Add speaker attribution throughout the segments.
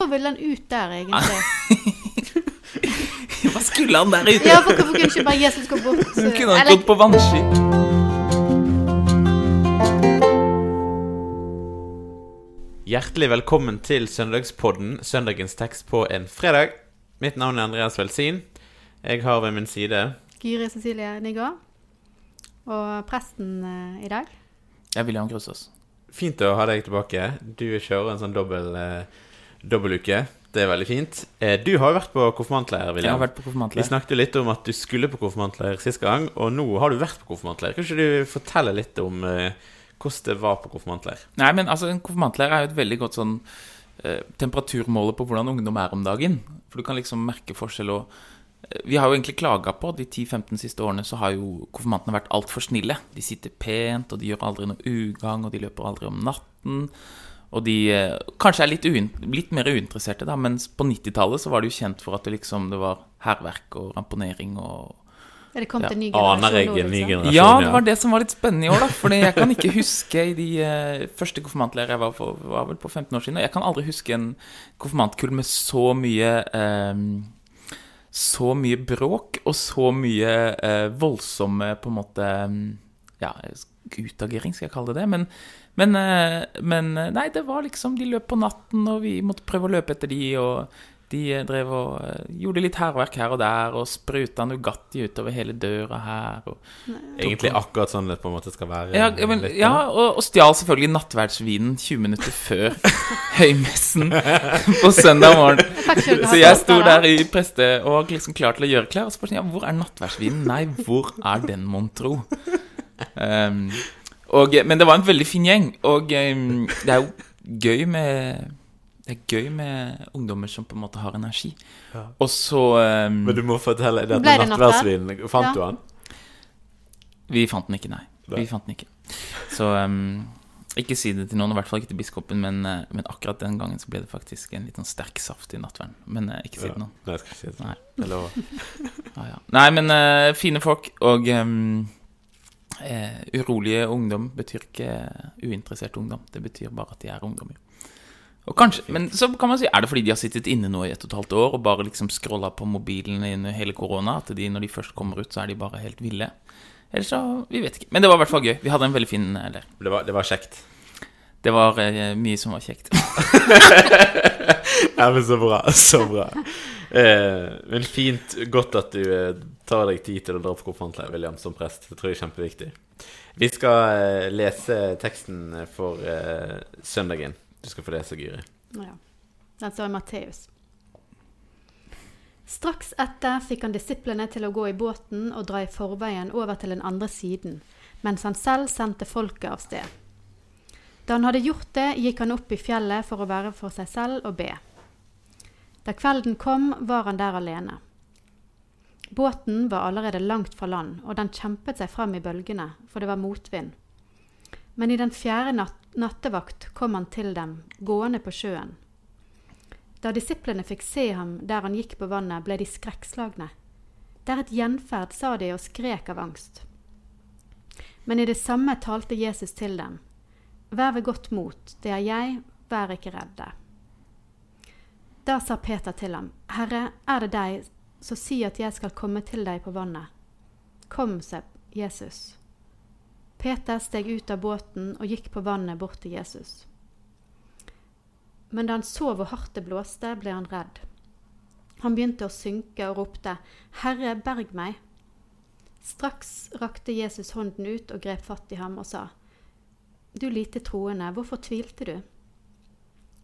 Speaker 1: Hvorfor ville han ut der, egentlig?
Speaker 2: Hva skulle han der ute?
Speaker 1: Ja, for Hvorfor kunne ikke bare Jesus gå bort?
Speaker 2: Kunne han
Speaker 1: Eller-
Speaker 2: gått på vannski? Hjertelig velkommen til Søndagspodden, søndagens tekst på en fredag. Mitt navn er Andreas Velsin. Jeg har ved min side
Speaker 1: Gyri Cecilie Nygaard. Og presten eh, i dag.
Speaker 3: Jeg er William Grusås.
Speaker 2: Fint å ha deg tilbake. Du kjører en sånn dobbel, eh, dobbeltuke. Det er veldig fint. Eh, du har jo vært på konfirmantleir,
Speaker 3: Jeg har vært på
Speaker 2: Vi snakket jo litt om at du skulle på konfirmantleir sist gang, og nå har du vært på konfirmantleir. Kan ikke du fortelle litt om eh, hvordan det var på konfirmantleir?
Speaker 3: Nei, men altså, En konfirmantleir er jo et veldig godt sånn eh, temperaturmåler på hvordan ungdom er om dagen. For du kan liksom merke forskjell og eh, Vi har jo egentlig klaga på de 10-15 siste årene så har jo konfirmantene vært altfor snille. De sitter pent, og de gjør aldri noe ugagn, og de løper aldri om natten. Og de eh, kanskje er litt, uin litt mer uinteresserte, da, mens på 90-tallet så var det jo kjent for at det liksom det var hærverk og ramponering og
Speaker 1: Er det kommet
Speaker 3: Ja,
Speaker 1: en ny
Speaker 2: Aner
Speaker 1: generasjon
Speaker 2: jeg
Speaker 1: nå, liksom?
Speaker 2: generasjon?
Speaker 3: Ja, det var det som var litt spennende i år, da. Fordi jeg kan ikke huske i de uh, første konfirmantleirene jeg var på, var vel på 15 år siden. og Jeg kan aldri huske en konfirmantkull med så mye um, Så mye bråk og så mye eh, voldsomme på en måte Ja, utagering, skal jeg kalle det det. Men, men, eh, men eh, nei, det var liksom De løp på natten, og vi måtte prøve å løpe etter de, og de eh, drev og gjorde litt hærverk her og der, og spruta Nugatti utover hele døra her. Og,
Speaker 2: Egentlig akkurat sånn det på en måte skal være.
Speaker 3: ja, men, ja og, og stjal selvfølgelig nattverdsvinen 20 minutter før høymessen på søndag morgen. Så jeg sto der i preste og liksom klar til å gjøre klær. Og så bare sånn, ja, hvor er nattverdsvinen? Nei, hvor er den, mon tro? Um, og, men det var en veldig fin gjeng, og um, det er jo gøy med det er gøy med ungdommer som på en måte har energi.
Speaker 2: Ja.
Speaker 3: Og så um,
Speaker 2: Men du må fortelle dette
Speaker 1: det
Speaker 2: nattverdsvinen. Fant
Speaker 1: Ja.
Speaker 2: du han?
Speaker 3: Vi fant den ikke, nei. Vi fant den ikke. Så um, ikke si det til noen, i hvert fall ikke til biskopen, men, eh, men akkurat den gangen så ble det faktisk en litt sånn sterk saft i nattverden. Men uh, ikke si det til noen.
Speaker 2: Nei, jeg skal ikke si det.
Speaker 3: Nei. Nei, men uh, fine folk, og um, eh, urolige ungdom betyr ikke uinteressert ungdom. Det betyr bare at de er ungdommer. Og kanskje, Men så kan man si, er det fordi de har sittet inne nå i et og et halvt år og bare liksom scrolla på mobilen under hele korona, at de, når de først kommer ut, så er de bare helt ville? Eller så Vi vet ikke. Men det var i hvert fall gøy. Vi hadde en veldig fin leir.
Speaker 2: Det var, det var kjekt.
Speaker 3: Det var eh, mye som var kjekt.
Speaker 2: Ja, men så bra. Så bra. Eh, men fint. Godt at du eh, tar deg tid til å dra på konfirmantleir, William, som prest. Det tror jeg er kjempeviktig. Vi skal eh, lese teksten for eh, søndagen. Du skal få lese, Gyri.
Speaker 1: Ja. Den står i Matteus. Straks etter fikk han disiplene til å gå i båten og dra i forveien over til den andre siden, mens han selv sendte folket av sted. Da han hadde gjort det, gikk han opp i fjellet for å være for seg selv og be. Da kvelden kom, var han der alene. Båten var allerede langt fra land, og den kjempet seg frem i bølgene, for det var motvind. Men i den fjerde natt nattevakt kom han til dem, gående på sjøen. Da disiplene fikk se ham der han gikk på vannet, ble de skrekkslagne. Det er et gjenferd, sa de og skrek av angst. Men i det samme talte Jesus til dem. Vær ved godt mot, det er jeg, vær ikke redde. Da sa Peter til ham, Herre, er det deg, så si at jeg skal komme til deg på vannet. Kom, sa Jesus. Peter steg ut av båten og gikk på vannet bort til Jesus. Men da han så hvor hardt det blåste, ble han redd. Han begynte å synke og ropte, Herre, berg meg. Straks rakte Jesus hånden ut og grep fatt i ham og sa, Du lite troende, hvorfor tvilte du?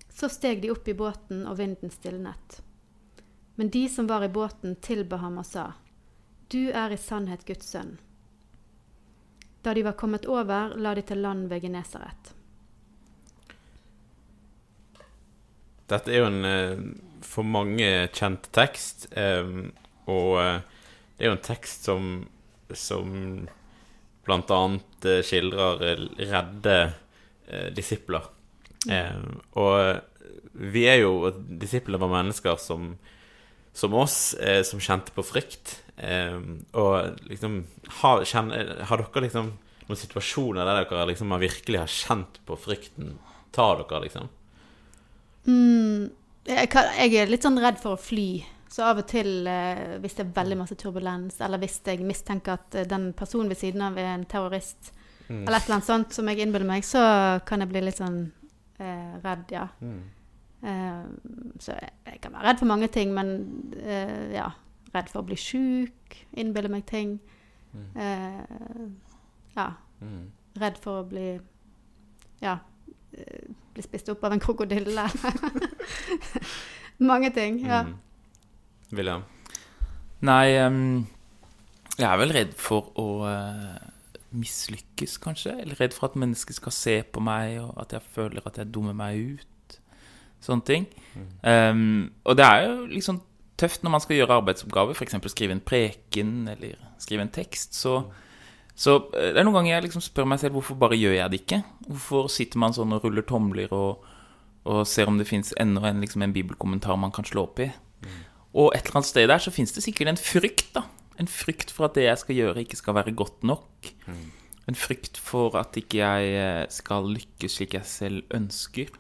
Speaker 1: Så steg de opp i båten, og vinden stilnet. Men de som var i båten, tilba ham og sa, Du er i sannhet Guds sønn. Da de var kommet over, la de til land ved Genesaret.
Speaker 2: Dette er jo en eh, for mange kjent tekst, eh, og eh, det er jo en tekst som, som blant annet eh, skildrer eh, redde eh, disipler. Eh, og vi er jo Disiplene var mennesker som, som oss, eh, som kjente på frykt. Og liksom har, kjenner, har dere liksom noen situasjoner der dere liksom har virkelig har kjent på frykten? Tar dere, liksom?
Speaker 1: Mm, jeg, jeg er litt sånn redd for å fly. Så av og til, eh, hvis det er veldig masse turbulens, eller hvis jeg mistenker at eh, den personen ved siden av er en terrorist,
Speaker 2: Mm.
Speaker 1: eller et eller annet sånt som jeg innbiller meg, så kan jeg bli litt sånn eh, redd, ja.
Speaker 2: Mm.
Speaker 1: Eh, så jeg, jeg kan være redd for mange ting, men eh, ja. Redd for å bli sjuk, innbille meg ting.
Speaker 2: Mm.
Speaker 1: Eh, ja.
Speaker 2: Mm.
Speaker 1: Redd for å bli Ja. bli spist opp av en krokodille. mange ting. Ja.
Speaker 2: Mm. William?
Speaker 3: Nei, jeg er vel redd for å eh, mislykkes, kanskje. Eller redd for at mennesker skal se på meg, og at jeg føler at jeg dummer meg ut. Sånne ting.
Speaker 2: Mm.
Speaker 3: Um, og det er jo liksom tøft når man skal gjøre arbeidsoppgaver, f.eks. skrive en preken eller skrive en tekst. Så, så eh, det er noen ganger jeg liksom spør meg selv hvorfor bare gjør jeg det ikke? Hvorfor sitter man sånn og ruller tomler og, og ser om det fins enda en, liksom en bibelkommentar man kan slå opp i? Og et eller annet sted der så fins det sikkert en frykt, da. En frykt for at det jeg skal gjøre, ikke skal være godt nok. En frykt for at ikke jeg eh, skal lykkes slik jeg selv ønsker.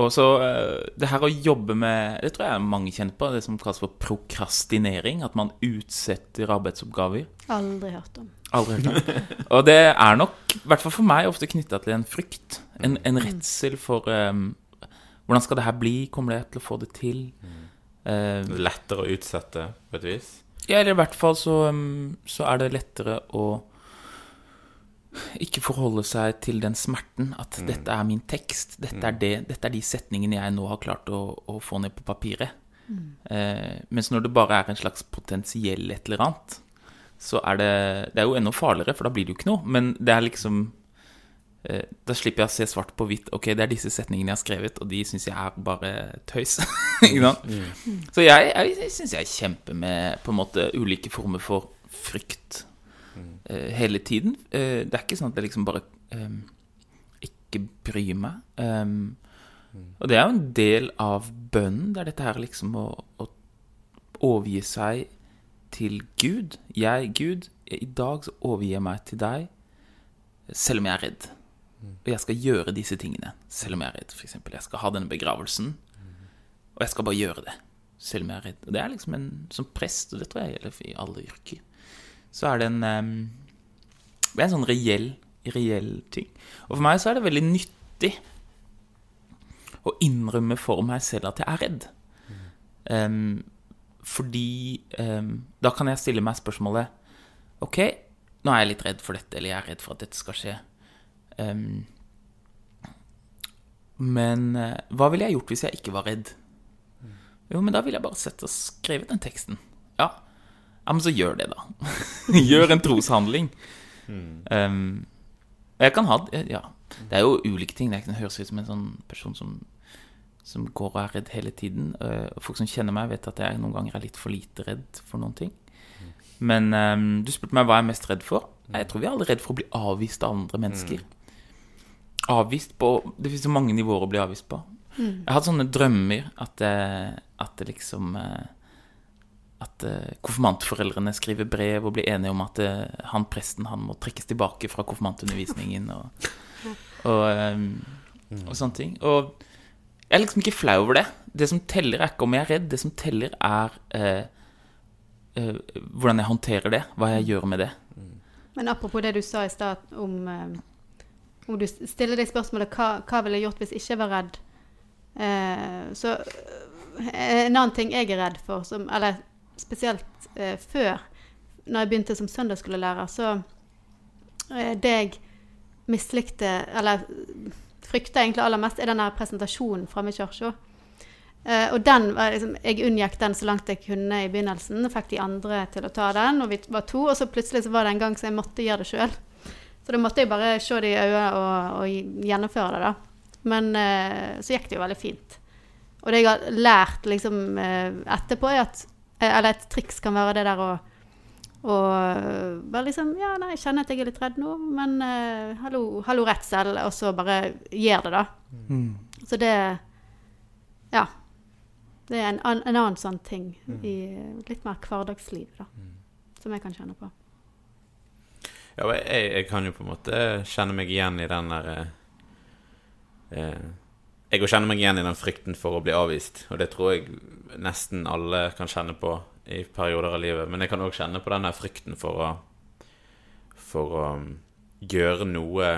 Speaker 3: Og så eh, det her å jobbe med Det tror jeg mange kjenner på, det som kalles for prokrastinering. At man utsetter arbeidsoppgaver.
Speaker 1: Aldri hørt om.
Speaker 3: Aldri hørt om. Og det er nok, i hvert fall for meg, ofte knytta til en frykt. En, en redsel for um, Hvordan skal det her bli? Kommer jeg til å få det til? Eh,
Speaker 2: Lettere å utsette, på et vis.
Speaker 3: ja, eller i hvert fall så, um, så er det lettere å ikke forholde seg til den smerten at dette er min tekst. Dette er, det, dette er de setningene jeg nå har klart å, å få ned på papiret. Eh, mens når det bare er en slags potensiell et eller annet, så er det Det er jo enda farligere, for da blir det jo ikke noe. Men det er liksom eh, Da slipper jeg å se svart på hvitt. Ok, det er disse setningene jeg har skrevet, og de syns jeg er bare tøys. ikke sant? Så jeg, jeg, jeg syns jeg kjemper med på en måte ulike former for frykt eh, hele tiden. Uh, det er ikke sånn at jeg liksom bare um, ikke bryr meg. Um, Og det er jo en del av bønnen. Det er dette her liksom å, å overgi seg til Gud. Jeg, Gud, i dag så overgir jeg meg til deg, selv om jeg er redd. Og jeg skal gjøre disse tingene, selv om jeg er redd. For eksempel, jeg skal ha denne begravelsen, og jeg skal bare gjøre det, selv om jeg er redd. Og det er liksom en som prest, og det tror jeg gjelder i alle yrker, så er det en um, Det er en sånn reell, reell ting. Og for meg så er det veldig nyttig å innrømme for meg selv at jeg er redd. Um, fordi um, da kan jeg stille meg spørsmålet Ok, nå er jeg litt redd for dette, eller jeg er redd for at dette skal skje. Em, men eh, hva ville jeg gjort hvis jeg ikke var redd? Jo, men da ville jeg bare sett og skrevet den teksten. Ja, ja men så gjør det, da. gjør en troshandling. Um, jeg kan ha Ja, det er jo ulike ting. Det er det høres ut som en sånn person som, som går og er redd hele tiden. Uh, folk som kjenner meg, vet at jeg noen ganger er litt for lite redd for noen ting. Men um, du spurte meg hva jeg er mest redd for. Jeg tror vi er alle redd for å bli avvist av andre mennesker. Avvist på Det finnes så mange nivåer å bli avvist på. Jeg har hatt sånne drømmer at, eh, at det liksom eh, At eh, konfirmantforeldrene skriver brev og blir enige om at han presten han må trekkes tilbake fra konfirmantundervisningen og, og, eh, og sånne ting. Og jeg er liksom ikke flau over det. Det som teller, er ikke om jeg er redd. Det som teller, er eh, eh, hvordan jeg håndterer det. Hva jeg gjør med det.
Speaker 1: Men apropos det du sa i stad om eh, Om du stiller deg spørsmålet hva, hva ville jeg gjort hvis jeg ikke var redd? Eh, så eh, en annen ting jeg er redd for, som, eller spesielt eh, før, når jeg begynte som søndagsskolelærer, så eh, Det jeg mislikte, eller frykta egentlig aller mest, er den der presentasjonen framme i kirka. Uh, og den liksom, Jeg unngikk den så langt jeg kunne i begynnelsen. Fikk de andre til å ta den, og vi var to. Og så plutselig så var det en gang så jeg måtte gjøre det sjøl. Så da måtte jeg bare se det i øynene og, og gjennomføre det, da. Men eh, så gikk det jo veldig fint. Og det jeg har lært liksom eh, etterpå, er at eh, Eller et triks kan være det der å og bare liksom Ja, nei, jeg kjenner at jeg er litt redd nå, men uh, hallo, hallo, redsel. Og så bare gjør det, da. Så det Ja. Det er en, an- en annen sånn ting i litt mer hverdagsliv, da. Som jeg kan kjenne på.
Speaker 2: Ja, jeg, jeg kan jo på en måte kjenne meg igjen i den der eh, eh, jeg kjenner meg igjen i den frykten for å bli avvist. Og det tror jeg nesten alle kan kjenne på i perioder av livet. Men jeg kan òg kjenne på den der frykten for å For å um, gjøre noe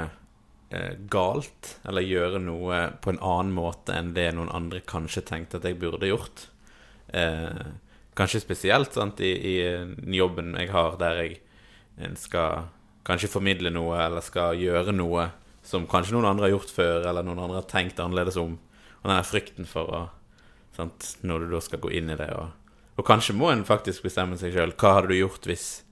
Speaker 2: eh, galt. Eller gjøre noe på en annen måte enn det noen andre kanskje tenkte at jeg burde gjort. Eh, kanskje spesielt sant, i, i jobben jeg har, der jeg en skal kanskje formidle noe eller skal gjøre noe som kanskje noen andre har gjort før, eller noen andre har tenkt annerledes om. Og den frykten for å sant, Når du da skal gå inn i det. Og, og kanskje må en faktisk bestemme seg sjøl. Hva hadde du gjort hvis,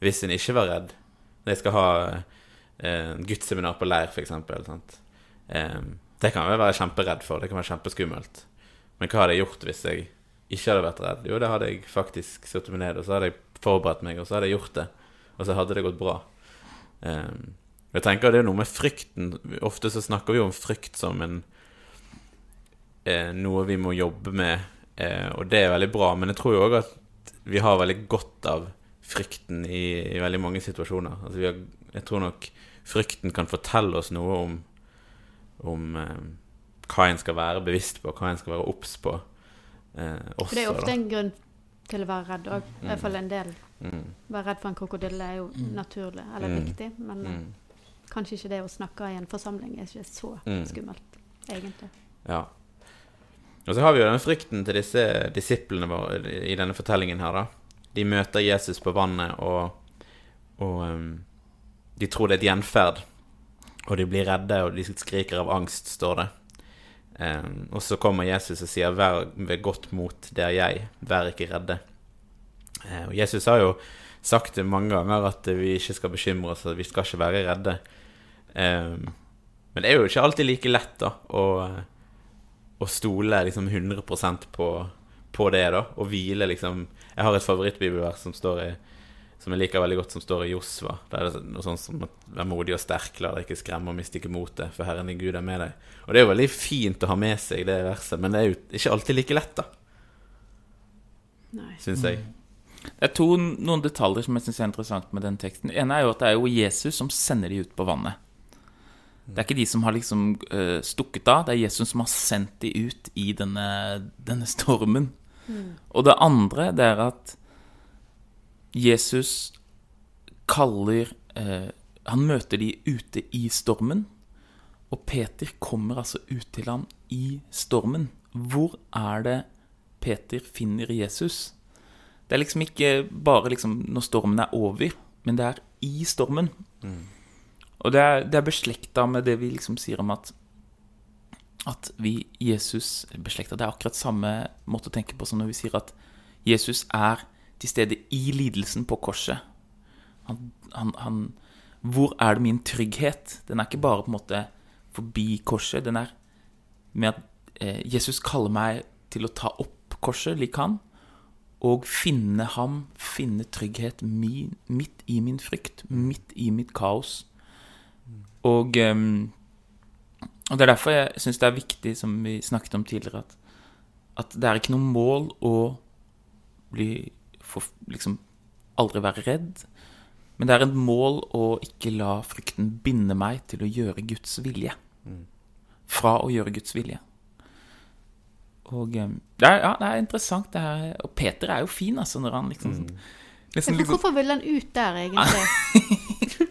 Speaker 2: hvis en ikke var redd? Når jeg skal ha eh, gudsseminar på leir, f.eks. Eh, det kan jeg være kjemperedd for. Det kan være kjempeskummelt. Men hva hadde jeg gjort hvis jeg ikke hadde vært redd? Jo, det hadde jeg faktisk satt meg ned, og så hadde jeg forberedt meg, og så hadde jeg gjort det. Og så hadde det gått bra. Um, jeg tenker det er noe med frykten Ofte så snakker vi om frykt som en eh, noe vi må jobbe med, eh, og det er veldig bra. Men jeg tror jo òg at vi har veldig godt av frykten i, i veldig mange situasjoner. Altså har, jeg tror nok frykten kan fortelle oss noe om, om eh, hva en skal være bevisst på, hva en skal være obs på. Eh, også,
Speaker 1: For det er ofte
Speaker 2: da.
Speaker 1: en grunn til å være redd òg. I hvert fall en del.
Speaker 2: Mm,
Speaker 1: Være redd for en krokodille er jo naturlig, eller
Speaker 2: Mm.
Speaker 1: viktig. Men eh,
Speaker 2: mm,
Speaker 1: kanskje ikke det å snakke i en forsamling er ikke så
Speaker 2: Mm.
Speaker 1: skummelt, egentlig.
Speaker 2: ja. Og så har vi jo den frykten til disse disiplene våre i denne fortellingen her, da. De møter Jesus på vannet, og, og um, de tror det er et gjenferd. Og de blir redde, og de skriker av angst, står det. Um, og så kommer Jesus og sier 'Vær ved godt mot, det er jeg. Vær ikke redde'. Eh, og Jesus har jo sagt det mange ganger at vi ikke skal bekymre oss, at vi skal ikke være redde. Um, men det er jo ikke alltid like lett da å, å stole liksom 100% på, på det, da. Og hvile liksom Jeg har et favorittbibelvers som står i som jeg liker veldig godt, som står i Josva. Der er det noe sånt som at 'Vær modig og sterk, la deg ikke skremme og miste ikke motet, for Herren din Gud er med deg'. Og det er jo veldig fint å ha med seg det verset, men det er jo ikke alltid like lett, da, syns jeg.
Speaker 3: Det er to, noen detaljer som jeg synes er interessant med den teksten. Det ene er jo at det er jo Jesus som sender de ut på vannet. Det er ikke de som har liksom uh, stukket av, det er Jesus som har sendt de ut i denne, denne stormen. Og det andre, det er at Jesus kaller uh, Han møter de ute i stormen, og Peter kommer altså ut til ham i stormen. Hvor er det Peter finner Jesus? Det er liksom ikke bare liksom når stormen er over, men det er i stormen. Og det er, det er beslekta med det vi liksom sier om at at vi, Jesus Beslekta, det er akkurat samme måte å tenke på som når vi sier at Jesus er til stede i lidelsen på korset. Han, han, han Hvor er det min trygghet? Den er ikke bare på en måte forbi korset. Den er med at eh, Jesus kaller meg til å ta opp korset lik han, og finne ham, finne trygghet min, midt i min frykt, midt i mitt kaos. Og, ehm, og det er derfor jeg syns det er viktig, som vi snakket om tidligere, at, at det er ikke noe mål å bli for, liksom aldri være redd. Men det er et mål å ikke la frykten binde meg til å gjøre Guds vilje. Fra å gjøre Guds vilje. Og eh, det ja, det er interessant. Det her. og Peter er jo fin, altså, når han liksom
Speaker 2: Mm.
Speaker 1: Liksom,
Speaker 3: liksom
Speaker 1: hvorfor ville han ut der, egentlig?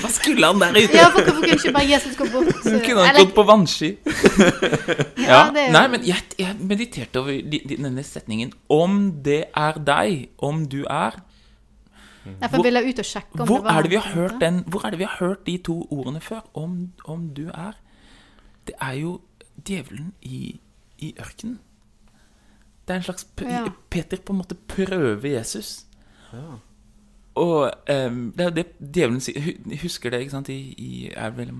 Speaker 3: Hva skulle han der ute?
Speaker 1: Ja, for hvorfor kunne ikke bare Jesus gå bort?
Speaker 3: Så... kunne han
Speaker 1: Eller-
Speaker 3: gått på vannski.
Speaker 1: Ja, det er jo-
Speaker 3: Nei, men jeg, jeg mediterte over de, de, denne setningen. Om det er deg, om du er
Speaker 1: Ja, for han ville ut og sjekke om
Speaker 3: Hvor
Speaker 1: det var
Speaker 3: er det vi har hørt den Hvor er det vi har hørt de to ordene før? Om, om du er Det er jo djevelen i, i ørkenen. Det er en slags p
Speaker 1: Ja.
Speaker 3: Peter på en måte prøver Jesus. Og um, det er jo det djevelen sier Husker det, ikke sant, i, i er vel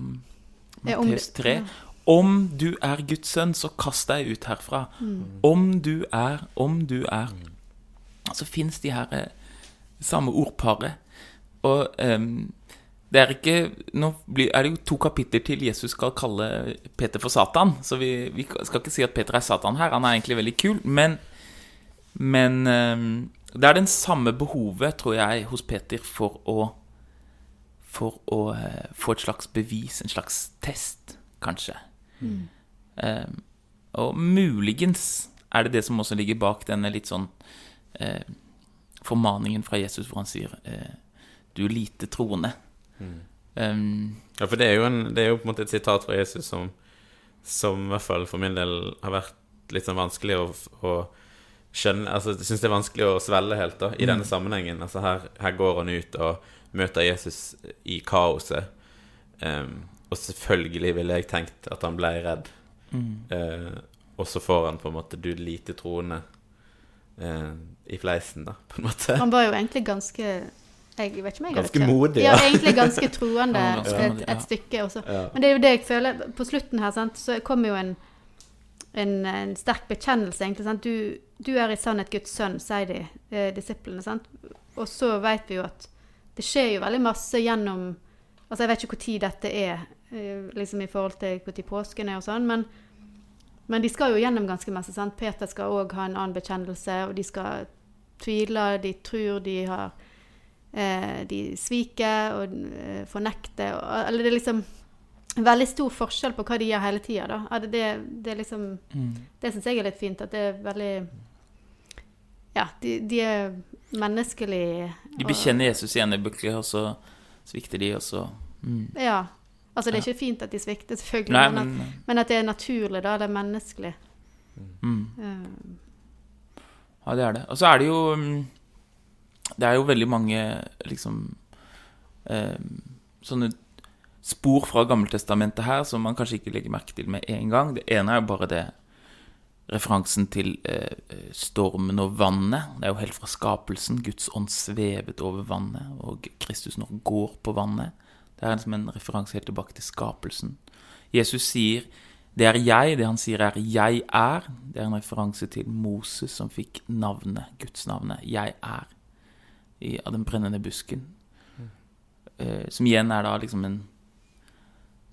Speaker 3: Matteus 3?
Speaker 1: ja.
Speaker 3: Om du er Guds sønn, så kast deg ut herfra. Om du er, om du er. Så fins de her eh, samme ordparet. Og em, det er ikke Nå blir, er det jo to kapitler til Jesus skal kalle Peter for Satan. Så vi, vi skal ikke si at Peter er Satan her. Han er egentlig veldig kul. Men, men det er den samme behovet, tror jeg, hos Peter for å For å eh, få et slags bevis, en slags test, kanskje. Eh, og muligens er det det som også ligger bak denne litt sånn eh, formaningen fra Jesus hvor han sier eh, 'du lite troende'. Um,
Speaker 2: Ja, for det er, jo en, det er jo på en måte et sitat fra Jesus som, som i hvert fall for min del har vært litt sånn vanskelig å, å skjønne Altså, jeg syns det er vanskelig å svelle helt, da, i denne sammenhengen. Altså, her, her går han ut og møter Jesus i kaoset. Um, og selvfølgelig ville jeg tenkt at han ble redd. Eh, og så får han på en måte 'du lite troende' uh, i fleisen, da, på en måte.
Speaker 1: Han var jo egentlig ganske jeg vet ikke om jeg
Speaker 2: Ganske modig,
Speaker 1: Ja,
Speaker 2: ja.
Speaker 1: egentlig ganske troende et, et stykke også.
Speaker 2: Ja.
Speaker 1: Men det er jo det jeg føler På slutten her, sant, så kommer jo en, en, en sterk bekjennelse, egentlig. Sant? Du, du er i sannhet Guds sønn, sier de, eh, disiplene. Sant? Og så vet vi jo at det skjer jo veldig masse gjennom Altså, jeg vet ikke når dette er, eh, liksom i forhold til når påsken er og sånn, men, men de skal jo gjennom ganske masse. sant? Peter skal òg ha en annen bekjennelse, og de skal tvile, de tror de har De sviker og eh, fornekter. Og, eller det er liksom veldig stor forskjell på hva de gjør hele tida, Det, det, det liksom
Speaker 3: mm.
Speaker 1: Det syns jeg er litt fint, at det er veldig Ja, de, de er menneskelige.
Speaker 3: De bekjenner Jesus igjen i ene og så svikter de, og så mm.
Speaker 1: Ja. Altså, det er ikke fint at de svikter, selvfølgelig,
Speaker 3: Nei,
Speaker 1: men,
Speaker 3: men
Speaker 1: at, men at det er naturlig, da. Det er menneskelig.
Speaker 3: mm.
Speaker 1: Uh.
Speaker 3: Ja, det er det. Og så er det jo mm, Det er jo veldig mange liksom eh, Sånne spor fra Gammeltestamentet her som man kanskje ikke legger merke til med en gang. Det ene er jo bare det referansen til eh, stormen og vannet. Det er jo helt fra skapelsen. Guds ånd svevet over vannet, og Kristus nå går på vannet. Det er liksom en referanse helt tilbake til skapelsen. Jesus sier det er jeg, det han sier er 'jeg er'. Det er en referanse til Moses som fikk navnet, Guds navnet 'jeg er' i, av den brennende busken. Eh, som igjen er da liksom en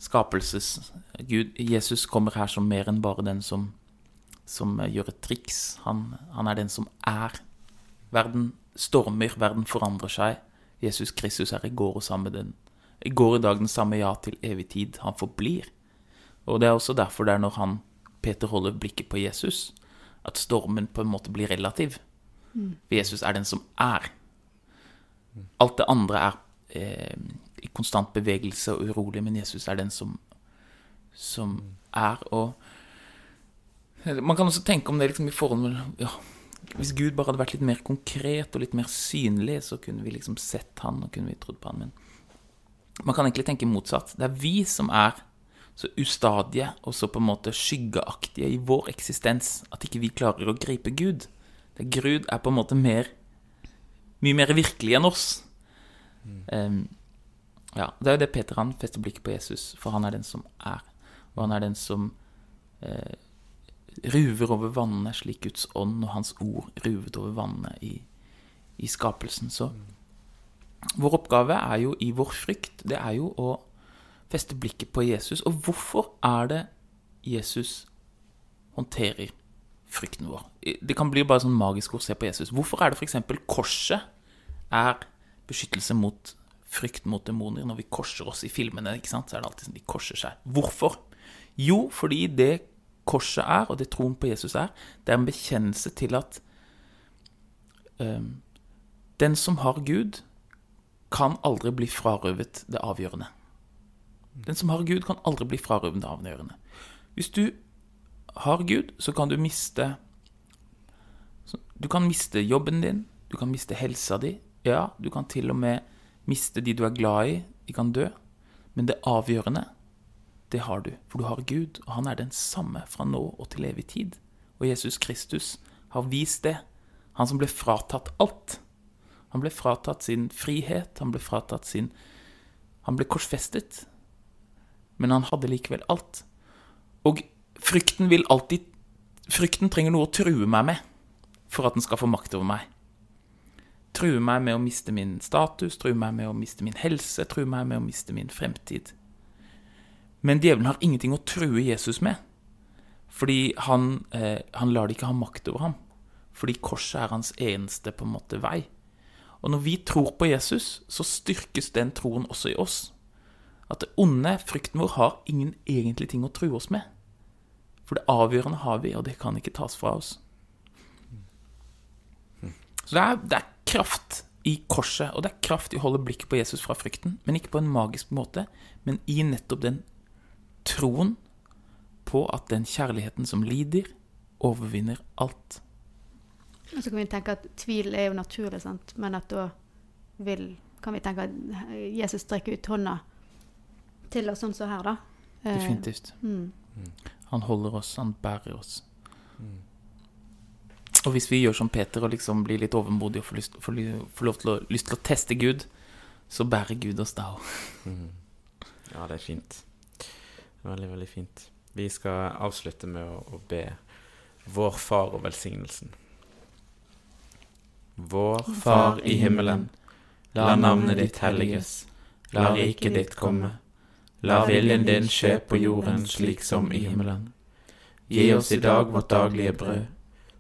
Speaker 3: skapelses... Gud, Jesus kommer her som mer enn bare den som, som eh, gjør et triks. Han, han er den som er. Verden stormer, verden forandrer seg. Jesus Kristus er i går og samme den. I går i dag den samme ja til evig tid. Han forblir. Og det er også derfor det er når han, Peter holder blikket på Jesus, at stormen på en måte blir relativ. For Jesus er den som er. Alt det andre er eh, i konstant bevegelse og urolig, men Jesus er den som, som er. Og man kan også tenke om det liksom i forhold med ja, Hvis Gud bare hadde vært litt mer konkret og litt mer synlig, så kunne vi liksom sett han og kunne vi trodd på han. Men man kan egentlig tenke motsatt. Det er vi som er så ustadige og så på en måte skyggeaktige i vår eksistens at ikke vi klarer å gripe Gud. Det Gud er på en måte mer mye mer virkelig enn oss. Em, ja, Det er jo det Peter han fester blikket på Jesus, for han er den som er. Og han er den som eh, ruver over vannene slik Guds ånd og hans ord ruvet over vannene i, i skapelsen. Så vår oppgave er jo i vår frykt, det er jo å feste blikket på Jesus. Og hvorfor er det Jesus håndterer frykten vår? Det kan bli bare sånn magisk å se på Jesus. Hvorfor er det f.eks. korset er beskyttelse mot frykt mot demoner? Når vi korser oss i filmene, ikke sant? så er det alltid sånn de korser seg. Hvorfor? Jo, fordi det korset er, og det troen på Jesus er, det er en bekjennelse til at um, den som har Gud, kan aldri bli frarøvet det avgjørende. Den som har Gud, kan aldri bli frarøvet det avgjørende. Hvis du har Gud, så kan du miste Du kan miste jobben din, du kan miste helsa di. Ja, du kan til og med miste de du er glad i. De kan dø. Men det avgjørende, det har du. For du har Gud, og han er den samme fra nå og til evig tid. Og Jesus Kristus har vist det. Han som ble fratatt alt. Han ble fratatt sin frihet, han ble fratatt sin Han ble korsfestet. Men han hadde likevel alt. Og frykten vil alltid Frykten trenger noe å true meg med for at den skal få makt over meg. True meg med å miste min status, true meg med å miste min helse, true meg med å miste min fremtid. Men djevelen har ingenting å true Jesus med, fordi han, eh, han lar det ikke ha makt over ham. Fordi korset er hans eneste på en måte vei. Og når vi tror på Jesus, så styrkes den troen også i oss. At det onde, frykten vår, har ingen egentlig ting å true oss med. For det avgjørende har vi, og det kan ikke tas fra oss. Så det er, det er kraft i korset, og det er kraft i å holde blikket på Jesus fra frykten. Men ikke på en magisk måte, men i nettopp den troen på at den kjærligheten som lider, overvinner alt.
Speaker 1: Og så kan vi tenke at tvil er jo naturlig, sant? men at da vil, kan vi tenke at Jesus strekker ut hånda til oss sånn som her, da. Eh,
Speaker 3: Definitivt.
Speaker 1: Mm.
Speaker 3: Han holder oss, han bærer oss. Og hvis vi gjør som Peter og liksom blir litt overmodige og får, lyst, får, får lov til å, lyst til å teste Gud, så bærer Gud oss da òg.
Speaker 2: Ja, det er fint. Veldig, veldig fint. Vi skal avslutte med å, å be Vår Far og velsignelsen. Vår Far i himmelen. La navnet ditt helliges. La riket ditt komme. La viljen din skje på jorden slik som i himmelen. Gi oss i dag vårt daglige brød,